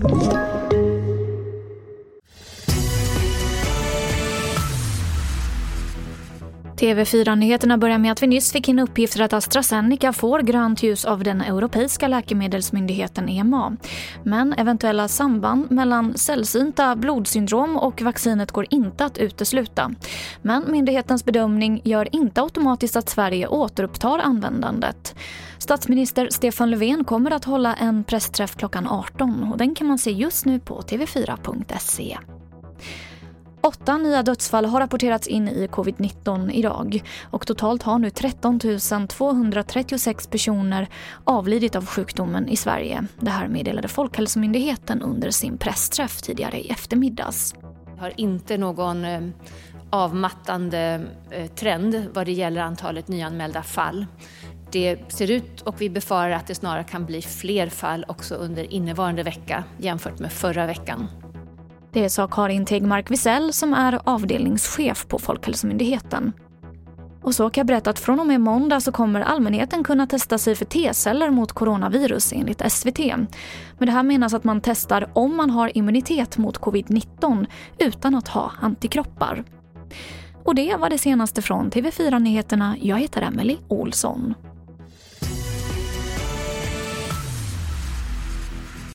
Thank you. TV4-nyheterna börjar med att vi nyss fick in uppgifter att AstraZeneca får grönt ljus av den europeiska läkemedelsmyndigheten EMA. Men eventuella samband mellan sällsynta blodsyndrom och vaccinet går inte att utesluta. Men myndighetens bedömning gör inte automatiskt att Sverige återupptar användandet. Statsminister Stefan Löfven kommer att hålla en pressträff klockan 18 och den kan man se just nu på tv4.se. Åtta nya dödsfall har rapporterats in i covid-19 idag och totalt har nu 13 236 personer avlidit av sjukdomen i Sverige. Det här meddelade Folkhälsomyndigheten under sin pressträff tidigare i eftermiddags. Vi har inte någon eh, avmattande eh, trend vad det gäller antalet nyanmälda fall. Det ser ut och vi befarar att det snarare kan bli fler fall också under innevarande vecka jämfört med förra veckan. Det sa Karin Tegmark Wisell som är avdelningschef på Folkhälsomyndigheten. Och så kan jag berätta att från och med måndag så kommer allmänheten kunna testa sig för T-celler mot coronavirus enligt SVT. Men det här menas att man testar om man har immunitet mot covid-19 utan att ha antikroppar. Och det var det senaste från TV4 Nyheterna. Jag heter Emily Olsson.